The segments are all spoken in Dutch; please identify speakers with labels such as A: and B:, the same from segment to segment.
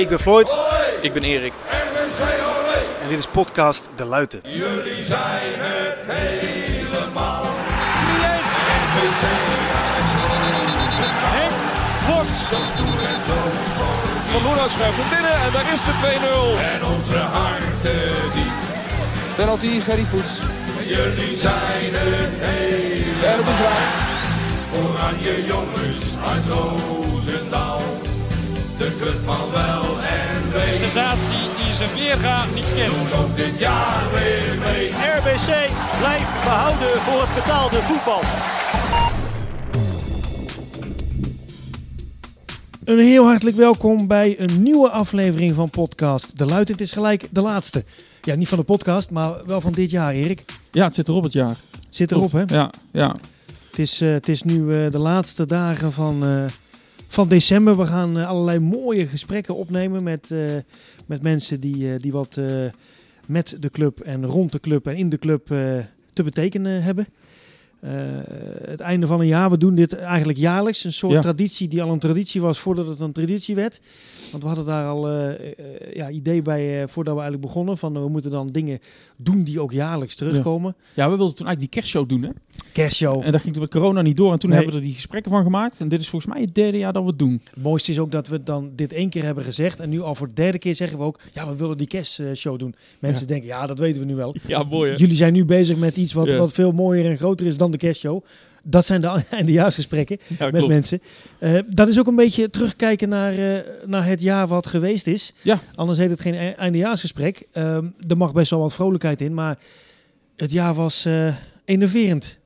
A: Ik ben Floyd
B: Ik ben Erik.
A: en dit is podcast De Luiten.
C: Jullie zijn het helemaal.
D: Henk Vos. Van Loenhout schuift hem binnen en daar is de 2-0.
C: En onze harten diep.
E: Penalty, Gerry Voets.
C: Jullie zijn het helemaal.
E: En het is raak.
C: Oranje jongens uit Roosendaal. De club van wel en wee.
D: Sensatie die zijn weerga niet kent.
C: Doet ook dit jaar weer mee.
F: RBC blijft behouden voor het betaalde voetbal.
A: Een heel hartelijk welkom bij een nieuwe aflevering van podcast De Luiten. Het is gelijk de laatste. Ja, niet van de podcast, maar wel van dit jaar, Erik.
B: Ja, het zit erop het jaar.
A: Zit erop, hè?
B: Ja, ja.
A: Het is, eh, het is nu eh, de laatste dagen van, eh, van december. We gaan eh, allerlei mooie gesprekken opnemen met, eh, met mensen die, eh, die wat met de club en rond de club en in de club te betekenen hebben. Eh, het einde van een jaar. We doen dit eigenlijk jaarlijks. Een soort
B: Ja.
A: traditie die al een traditie was voordat het een traditie werd. Want we hadden daar al eh, ja, idee bij voordat we eigenlijk begonnen. Van we moeten dan dingen doen die ook jaarlijks terugkomen.
B: ja, we wilden toen eigenlijk die kerstshow doen. Hè?
A: Kerstshow.
B: En daar ging toen met corona niet door. En toen
A: Nee.
B: hebben we er die gesprekken van gemaakt. En dit is volgens mij het derde jaar dat we het doen.
A: Het mooiste is ook dat we dan dit één keer hebben gezegd. En nu al voor de derde keer zeggen we ook, ja, we willen die kerstshow doen. Mensen denken, ja, dat weten we nu wel.
B: Ja, mooi
A: Jullie zijn nu bezig met iets wat, wat veel mooier en groter is dan de kerstshow. Dat zijn de eindejaarsgesprekken
B: Ja,
A: met mensen. Eh, dat is ook een beetje terugkijken naar, eh, naar het jaar wat geweest is.
B: Ja.
A: Anders heet het geen e- eindejaarsgesprek. Ehm, er mag best wel wat vrolijkheid in, maar het jaar was eh enerverend.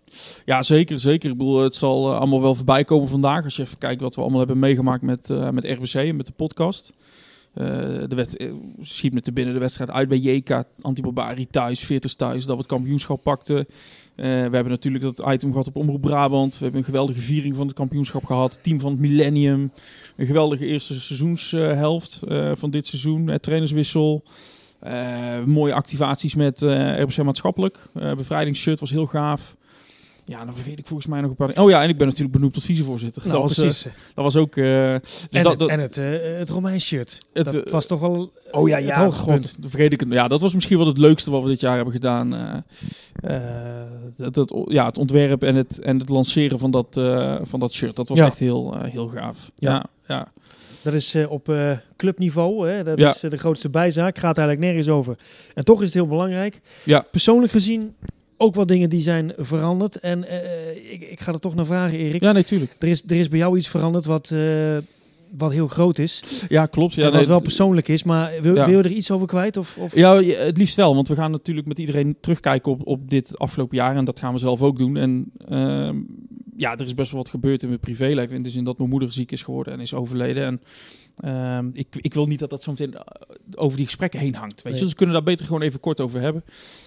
B: Ja, zeker, zeker. Ik bedoel, het zal allemaal wel voorbij komen vandaag. Als je even kijkt wat we allemaal hebben meegemaakt met, met RBC en met de podcast. Eh, de wet, eh, schiet me te binnen de wedstrijd uit bij JK, Antibarbari thuis, Veerters thuis, dat we het kampioenschap pakten. Eh, we hebben natuurlijk dat item gehad op Omroep Brabant. We hebben een geweldige viering van het kampioenschap gehad. Team van het Millennium. Een geweldige eerste seizoenshelft van dit seizoen. Trainerswissel. Mooie activaties met RBC Maatschappelijk. Bevrijdingsshirt was heel gaaf. Ja, dan vergeet ik volgens mij nog een paar. Oh ja, en ik ben natuurlijk benoemd tot vicevoorzitter.
A: Nou,
B: dat, was, eh, dat was ook... eh, dus
A: en,
B: dat,
A: het,
B: dat-
A: en het, eh, het Romeins shirt.
B: Het,
A: dat was toch wel
B: Oh ja,
A: het
B: ja,
A: hoogtepunt.
B: god, dan vergeet ik het. Ja, dat was misschien wel het leukste wat we dit jaar hebben gedaan. dat, dat, ja, het ontwerp en het, en het lanceren van dat, van dat shirt. Dat was
A: Ja.
B: echt heel, heel gaaf.
A: Ja.
B: Ja, ja.
A: Dat is op clubniveau. Hè? Dat
B: Ja.
A: is de grootste bijzaak. Gaat eigenlijk nergens over. En toch is het heel belangrijk.
B: Ja.
A: Persoonlijk gezien ook wat dingen die zijn veranderd. En eh, ik, ik ga er toch naar vragen, Erik.
B: ja nee, tuurlijk.
A: Er, is, er is bij jou iets veranderd wat, eh, wat heel groot is.
B: Ja, klopt. Ja,
A: en wat
B: nee,
A: wel persoonlijk is. Maar wil,
B: Ja.
A: wil je er iets over kwijt? Of, of?
B: Ja, ja, het liefst wel. Want we gaan natuurlijk met iedereen terugkijken op, op dit afgelopen jaar. En dat gaan we zelf ook doen. En ehm, ja, er is best wel wat gebeurd in mijn privéleven. In de zin dat mijn moeder ziek is geworden en is overleden. En ehm, ik, ik wil niet dat dat zo meteen eh, over die gesprekken heen hangt. Weet je? Dus we kunnen daar beter gewoon even kort over hebben.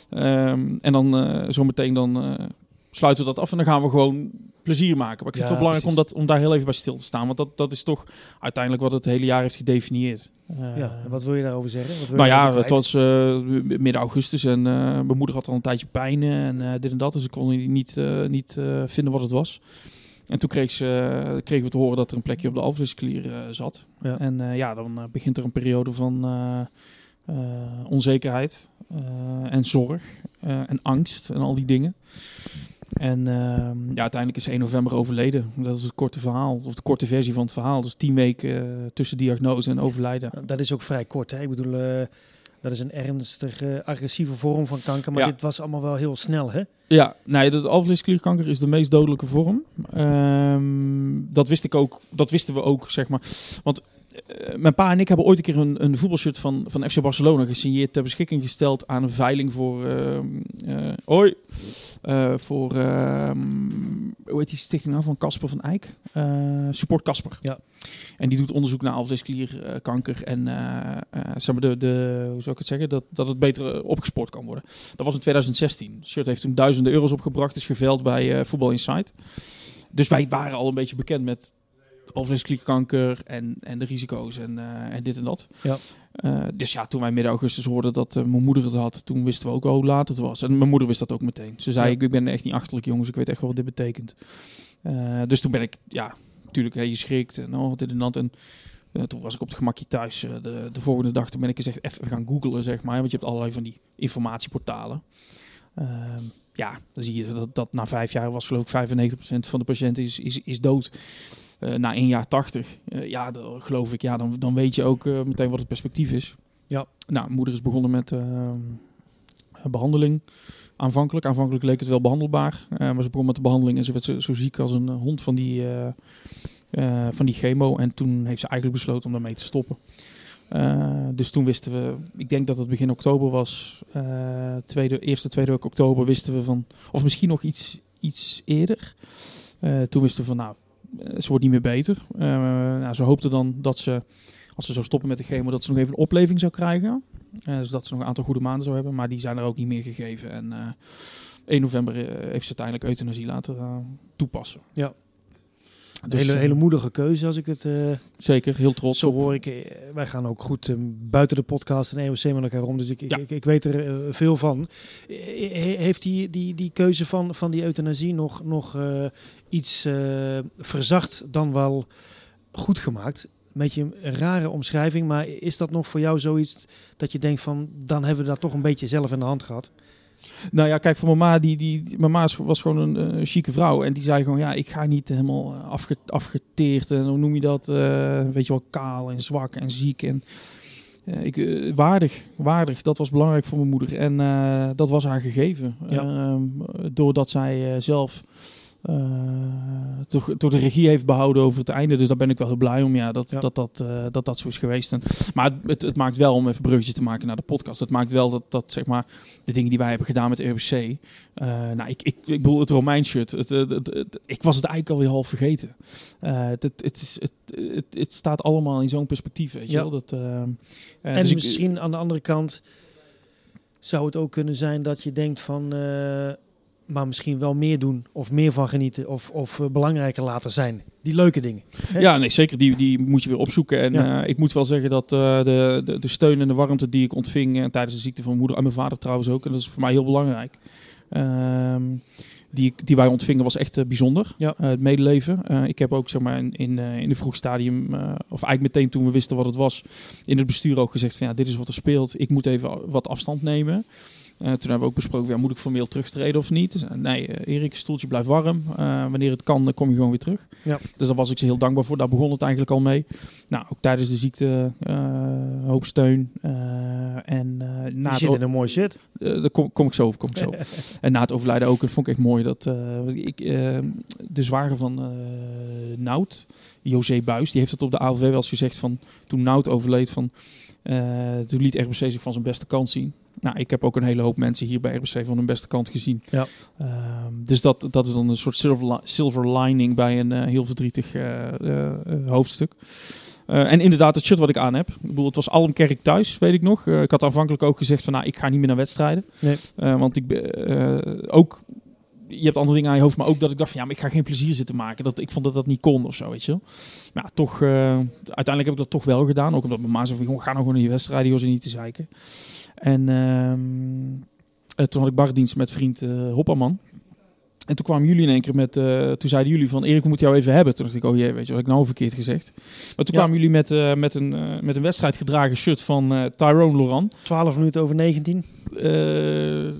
B: Ehm, en dan eh zometeen dan eh, sluiten we dat af. En dan gaan we gewoon plezier maken. Maar ik vind
A: Ja,
B: het wel belangrijk om, dat, om daar heel even bij stil te staan. Want dat, dat is toch uiteindelijk wat het hele jaar heeft gedefinieerd. Eh,
A: Ja, en wat wil je daarover zeggen? Wat wil
B: nou ja, het was eh, midden augustus en eh, mijn moeder had al een tijdje pijn eh, en eh, dit en dat. Dus ik kon niet, eh, niet eh, vinden wat het was. En toen kreeg ze, eh, kregen we te horen dat er een plekje op de alvleesklier eh, zat.
A: Ja.
B: En eh, ja, dan eh, begint er een periode van eh, eh, onzekerheid eh, en zorg eh, en angst en al die dingen. En ehm, ja, uiteindelijk is ze 1 november overleden. Dat is het korte verhaal, of de korte versie van het verhaal. Dus tien weken eh, tussen diagnose en overlijden.
A: Dat is ook vrij kort. Hè? Ik bedoel, eh, dat is een ernstige, agressieve vorm van kanker. Maar
B: Ja.
A: dit was allemaal wel heel snel, hè?
B: Ja, nee, de alvleesklierkanker is de meest dodelijke vorm. Ehm, dat wist ik ook, dat wisten we ook, zeg maar. Want mijn pa en ik hebben ooit een keer een, een voetbalshirt van, van FC Barcelona gesigneerd ter beschikking gesteld aan een veiling voor, eh, hoi, Eh, voor, ehm, hoe heet die stichting nou van Casper van Eyck? Eh, Support Casper.
A: Ja.
B: En die doet onderzoek naar alvleesklierkanker en eh, eh, zeg maar de, de, hoe zou ik het zeggen, dat, dat het beter eh, opgespoord kan worden. Dat was in 2016. Het shirt heeft toen duizenden euro's opgebracht, is geveld bij eh Voetbal Insight. Dus wij waren al een beetje bekend met alvleesklierkanker en, en de risico's en, eh, en dit en dat.
A: Ja.
B: Eh, dus ja, toen wij midden augustus hoorden dat eh, mijn moeder het had, toen wisten we ook al hoe laat het was. En mijn moeder wist dat ook meteen. Ze zei,
A: Ja.
B: ik, ik ben echt niet achterlijk jongens, ik weet echt wel wat dit betekent. Dus toen ben ik, ja, natuurlijk, hè, je schrikt en oh, dit en dat. En toen was ik op het gemakje thuis. de, de volgende dag toen ben ik eens echt even gaan googlen, zeg maar. Want je hebt allerlei van die informatieportalen. Ehm, ja, dan zie je dat, dat na vijf jaar was geloof ik 95% van de patiënten is, is, is dood. Eh, na één jaar 80. Eh, ja, dan geloof ik. Ja, dan, dan weet je ook eh, meteen wat het perspectief is.
A: Ja.
B: Nou, moeder is begonnen met behandeling. Aanvankelijk. Aanvankelijk leek het wel behandelbaar. eh, maar ze begon met de behandeling en ze werd zo, zo ziek als een hond van die, van die chemo. En toen heeft ze eigenlijk besloten om daarmee te stoppen. Dus toen wisten we, ik denk dat het begin oktober was, tweede, eerste, tweede week oktober wisten we van, of misschien nog iets, iets eerder. Toen wisten we van, nou, ze wordt niet meer beter. Eh, nou, ze hoopte dan dat ze, als ze zou stoppen met de chemo, dat ze nog even een opleving zou krijgen. Eh, dus ze nog een aantal goede maanden zou hebben, maar die zijn er ook niet meer gegeven. En eh 1 november eh, heeft ze uiteindelijk euthanasie laten eh, toepassen.
A: Ja. Een
B: Dus,
A: hele,
B: eh,
A: hele moedige keuze als ik het eh,
B: Zeker, heel trots
A: zo
B: op.
A: hoor. Ik, eh, wij gaan ook goed buiten de podcast en EOC met elkaar om. Dus ik, ik-
B: Ja.
A: ik, ik weet er veel van. He- heeft die, die, die keuze van, van die euthanasie nog, nog iets verzacht dan wel goed gemaakt? Een beetje een rare omschrijving, maar is dat nog voor jou zoiets dat je denkt van dan hebben we dat toch een beetje zelf in de hand gehad?
B: Nou ja, kijk, voor mama, die, die, mama was gewoon een eh, chique vrouw. En die zei gewoon, ja, ik ga niet helemaal eh, afge, afgeteerd en hoe noem je dat? eh, weet je wel, kaal en zwak en ziek. En, ik, waardig, waardig, dat was belangrijk voor mijn moeder. En dat was haar gegeven.
A: Ja.
B: Ehm, doordat zij zelf eh, toch, door de regie heeft behouden over het einde. Dus daar ben ik wel heel blij om, ja, dat
A: Ja.
B: dat, dat, eh, dat, dat zo is geweest. En, maar het, het maakt wel, om even een bruggetje te maken naar de podcast, het maakt wel dat, dat zeg maar, de dingen die wij hebben gedaan met RBC. eh nou, ik, ik, ik bedoel, het Romein-shirt. Het, het, het- het- ik was het eigenlijk alweer half vergeten. Het, het, het, is- het, het, het staat allemaal in zo'n perspectief, weet je
A: Ja.
B: wel. Dat,
A: En
B: dus ik-
A: misschien aan de andere kant zou het ook kunnen zijn dat je denkt van, maar misschien wel meer doen of meer van genieten of, of eh, belangrijker laten zijn. Die leuke dingen. Hè?
B: Ja, nee, zeker. Die, die moet je weer opzoeken. En
A: Ja.
B: eh, ik moet wel zeggen dat eh, de, de, de steun en de warmte die ik ontving tijdens de ziekte van mijn moeder en mijn vader trouwens ook, en dat is voor mij heel belangrijk. Ehm, die, die wij ontvingen was echt bijzonder.
A: Ja.
B: Het medeleven. Ik heb ook zeg maar in, in, in een vroeg stadium, of eigenlijk meteen toen we wisten wat het was, in het bestuur ook gezegd van ja, dit is wat er speelt. Ik moet even wat afstand nemen. Eh, toen hebben we ook besproken, ja, moet ik formeel terugtreden of niet? Dus, eh, nee, eh, Erik, stoeltje blijft warm. Wanneer het kan, dan kom je gewoon weer terug.
A: Ja.
B: Dus daar was ik ze heel dankbaar voor. Daar begon het eigenlijk al mee. Nou, ook tijdens de ziekte hoop steun. eh, en na
A: Je zit in een mooi shit.
B: daar kom, kom ik zo op. Kom ik zo. op. en na het overlijden ook, dat vond ik echt mooi. Dat, ik, de zware van Nout, José Buis, die heeft het op de ALV wel eens gezegd van toen Nout overleed van toen liet RBC zich van zijn beste kant zien. Nou, ik heb ook een hele hoop mensen hier bij RBC van hun beste kant gezien.
A: Ja.
B: Ehm, dus dat, dat is dan een soort silver, li- silver lining bij een eh, heel verdrietig eh, eh, hoofdstuk. En inderdaad, het shirt wat ik aan heb. Ik bedoel, het was Almkerk thuis, weet ik nog. Ik had aanvankelijk ook gezegd van, nou, ik ga niet meer naar wedstrijden.
A: Nee.
B: Want ik ben ook... Je hebt andere dingen aan je hoofd, maar ook dat ik dacht van, ja, maar ik ga geen plezier zitten maken. Dat, ik vond dat dat niet kon of zo, weet je wel. Maar ja, toch, uiteindelijk heb ik dat toch wel gedaan. Ook omdat mijn ma zei van, jongen, ga nou gewoon naar je wedstrijden, joh, ze niet te zeiken. En ehm, eh, toen had ik bardienst met vriend eh Hopperman. En toen kwamen jullie in één keer met, eh, toen zeiden jullie van, Erik, we moeten jou even hebben. Toen dacht ik, oh jee, weet je, wat ik nou verkeerd gezegd. Maar toen
A: Ja.
B: kwamen jullie met, met, een, met een wedstrijd gedragen shirt van Tyrone Laurent.
A: 12 minuten over 19.
B: Eh,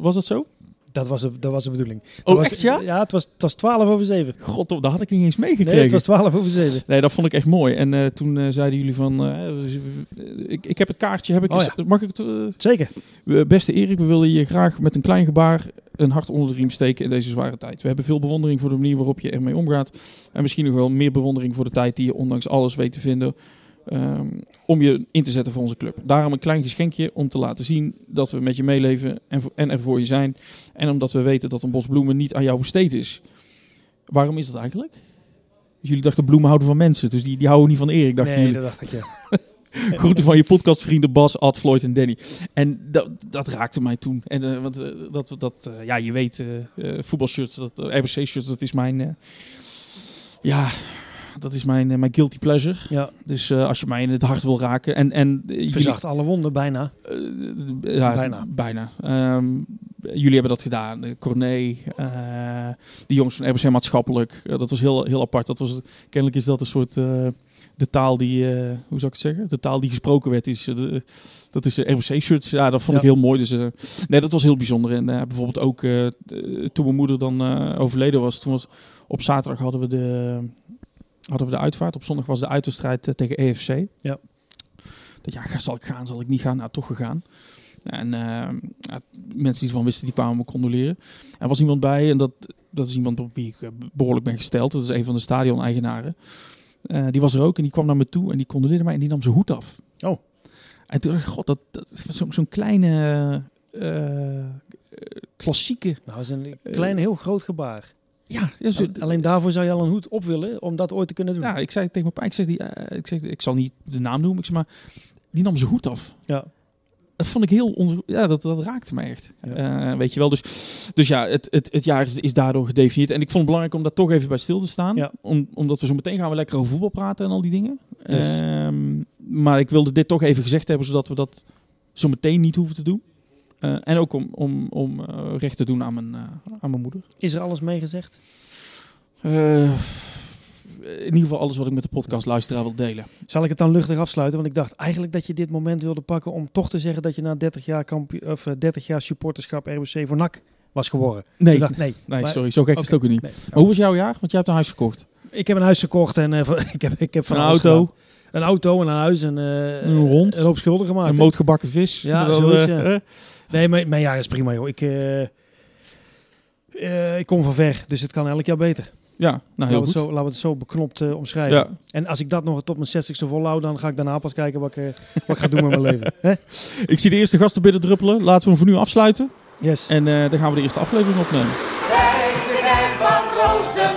B: was dat zo?
A: Dat was de, dat was de bedoeling.
B: Oh,
A: was,
B: echt ja?
A: Ja, het was, het was 12 over 7.
B: God, dat had ik niet eens meegekregen.
A: Nee, het was 12 over 7.
B: Nee, dat vond ik echt mooi. En eh, toen eh, zeiden jullie van, eh, ik, ik heb het kaartje, heb ik,
A: Oh
B: mag ik het...
A: Zeker.
B: Beste Erik, we willen je graag met een klein gebaar een hart onder de riem steken in deze zware tijd. We hebben veel bewondering voor de manier waarop je ermee omgaat. En misschien nog wel meer bewondering voor de tijd die je ondanks alles weet te vinden. Ehm, om je in te zetten voor onze club. Daarom een klein geschenkje om te laten zien dat we met je meeleven en, en er voor je zijn. En omdat we weten dat een bos bloemen niet aan jou besteed is. Waarom is dat eigenlijk? Jullie dachten bloemen houden van mensen, dus die, die houden niet van Erik, dachten
A: nee,
B: jullie.
A: dat dacht ik ja.
B: Groeten van je podcastvrienden Bas, Ad, Floyd en Danny. En dat, dat raakte mij toen. En, eh, want eh, dat, dat eh, ja, je weet, voetbalshirts, dat, RBC-shirts, dat is mijn, ja, dat is mijn, eh, mijn guilty pleasure.
A: ja.
B: Dus eh, als je mij in het hart wil raken. En, en eh, jullie-
A: Verzacht alle wonden bijna.
B: ja,
A: Bijna.
B: Bijna. Ehm, jullie hebben dat gedaan. Uh, Corné, uh, die jongens van RBC Maatschappelijk. Uh, dat was heel, heel apart. Dat was, kennelijk is dat een soort... de taal die... hoe zou ik het zeggen? De taal die gesproken werd is... De, dat is de RBC-shirts. Ja, dat vond ja. ik heel mooi. Dus nee, dat was heel bijzonder. En bijvoorbeeld ook toen mijn moeder dan overleden was... Toen was op zaterdag hadden we de hadden we de uitvaart. Op zondag was de uitwedstrijd tegen EFC.
A: Ja.
B: Dat ja, zal ik gaan, zal ik niet gaan? Nou, toch gegaan. En uh, ja, mensen die ervan wisten, die kwamen me condoleren. Er was iemand bij, en dat, dat is iemand op wie ik eh, behoorlijk ben gesteld. Dat is een van de stadion-eigenaren. Uh, die was er ook en die kwam naar me toe en die condoleerde mij en die nam zijn hoed af.
A: Oh.
B: En toen dacht ik, god, dat, dat is zo'n zo kleine, uh, klassieke...
A: Nou, dat is een kleine, heel groot gebaar.
B: Ja,
A: dus, alleen daarvoor zou je al een hoed op willen om dat ooit te kunnen doen.
B: Ja, ik zei tegen mijn pa, ik zeg, die, ik, zeg, ik zal niet de naam noemen, ik zeg maar, die nam zijn hoed af.
A: Ja
B: dat vond ik heel ja, dat, dat raakte me echt. Ja. Uh, weet je wel. Dus, dus ja, het, het, het jaar is, is daardoor gedefinieerd. En ik vond het belangrijk om daar toch even bij stil te staan.
A: Ja.
B: Om, omdat we zo meteen gaan we lekker over voetbal praten en al die dingen. Yes. Um, maar ik wilde dit toch even gezegd hebben, zodat we dat zo meteen niet hoeven te doen. Uh, en ook om, om, om uh, recht te doen aan mijn, aan mijn moeder.
A: Is er alles mee gezegd?
B: in ieder geval alles wat ik met de podcast luisteraar wil delen.
A: Zal ik het dan luchtig afsluiten? Want ik dacht eigenlijk dat je dit moment wilde pakken om toch te zeggen dat je na 30 jaar, of 30 jaar supporterschap RBC voor NAC was geworden.
B: Nee,
A: dacht, nee,
B: nee maar, sorry, zo gek okay, is het ook niet. Nee. hoe was jouw jaar? Want jij hebt een huis gekocht.
A: Ik heb een huis gekocht en uh, ik heb, ik heb van
B: een auto.
A: Gedaan. Een auto, een huis en uh,
B: een rond.
A: Een hoop schulden gemaakt.
B: Een mootgebakken vis.
A: Ja, zo is, uh, Nee, mijn, mijn jaar is prima joh. Ik, ik kom van ver, dus het kan elk jaar beter.
B: Ja, nou heel
A: laten,
B: goed.
A: We het zo, laten we het zo beknopt uh, omschrijven.
B: Ja.
A: En als ik dat nog tot mijn 60ste volhoud, dan ga ik daarna pas kijken wat ik, uh, wat ik ga doen met mijn leven. Hè?
B: Ik zie de eerste gasten binnen druppelen. Laten we hem voor nu afsluiten.
A: Yes.
B: En uh, dan gaan we de eerste aflevering opnemen.
C: De van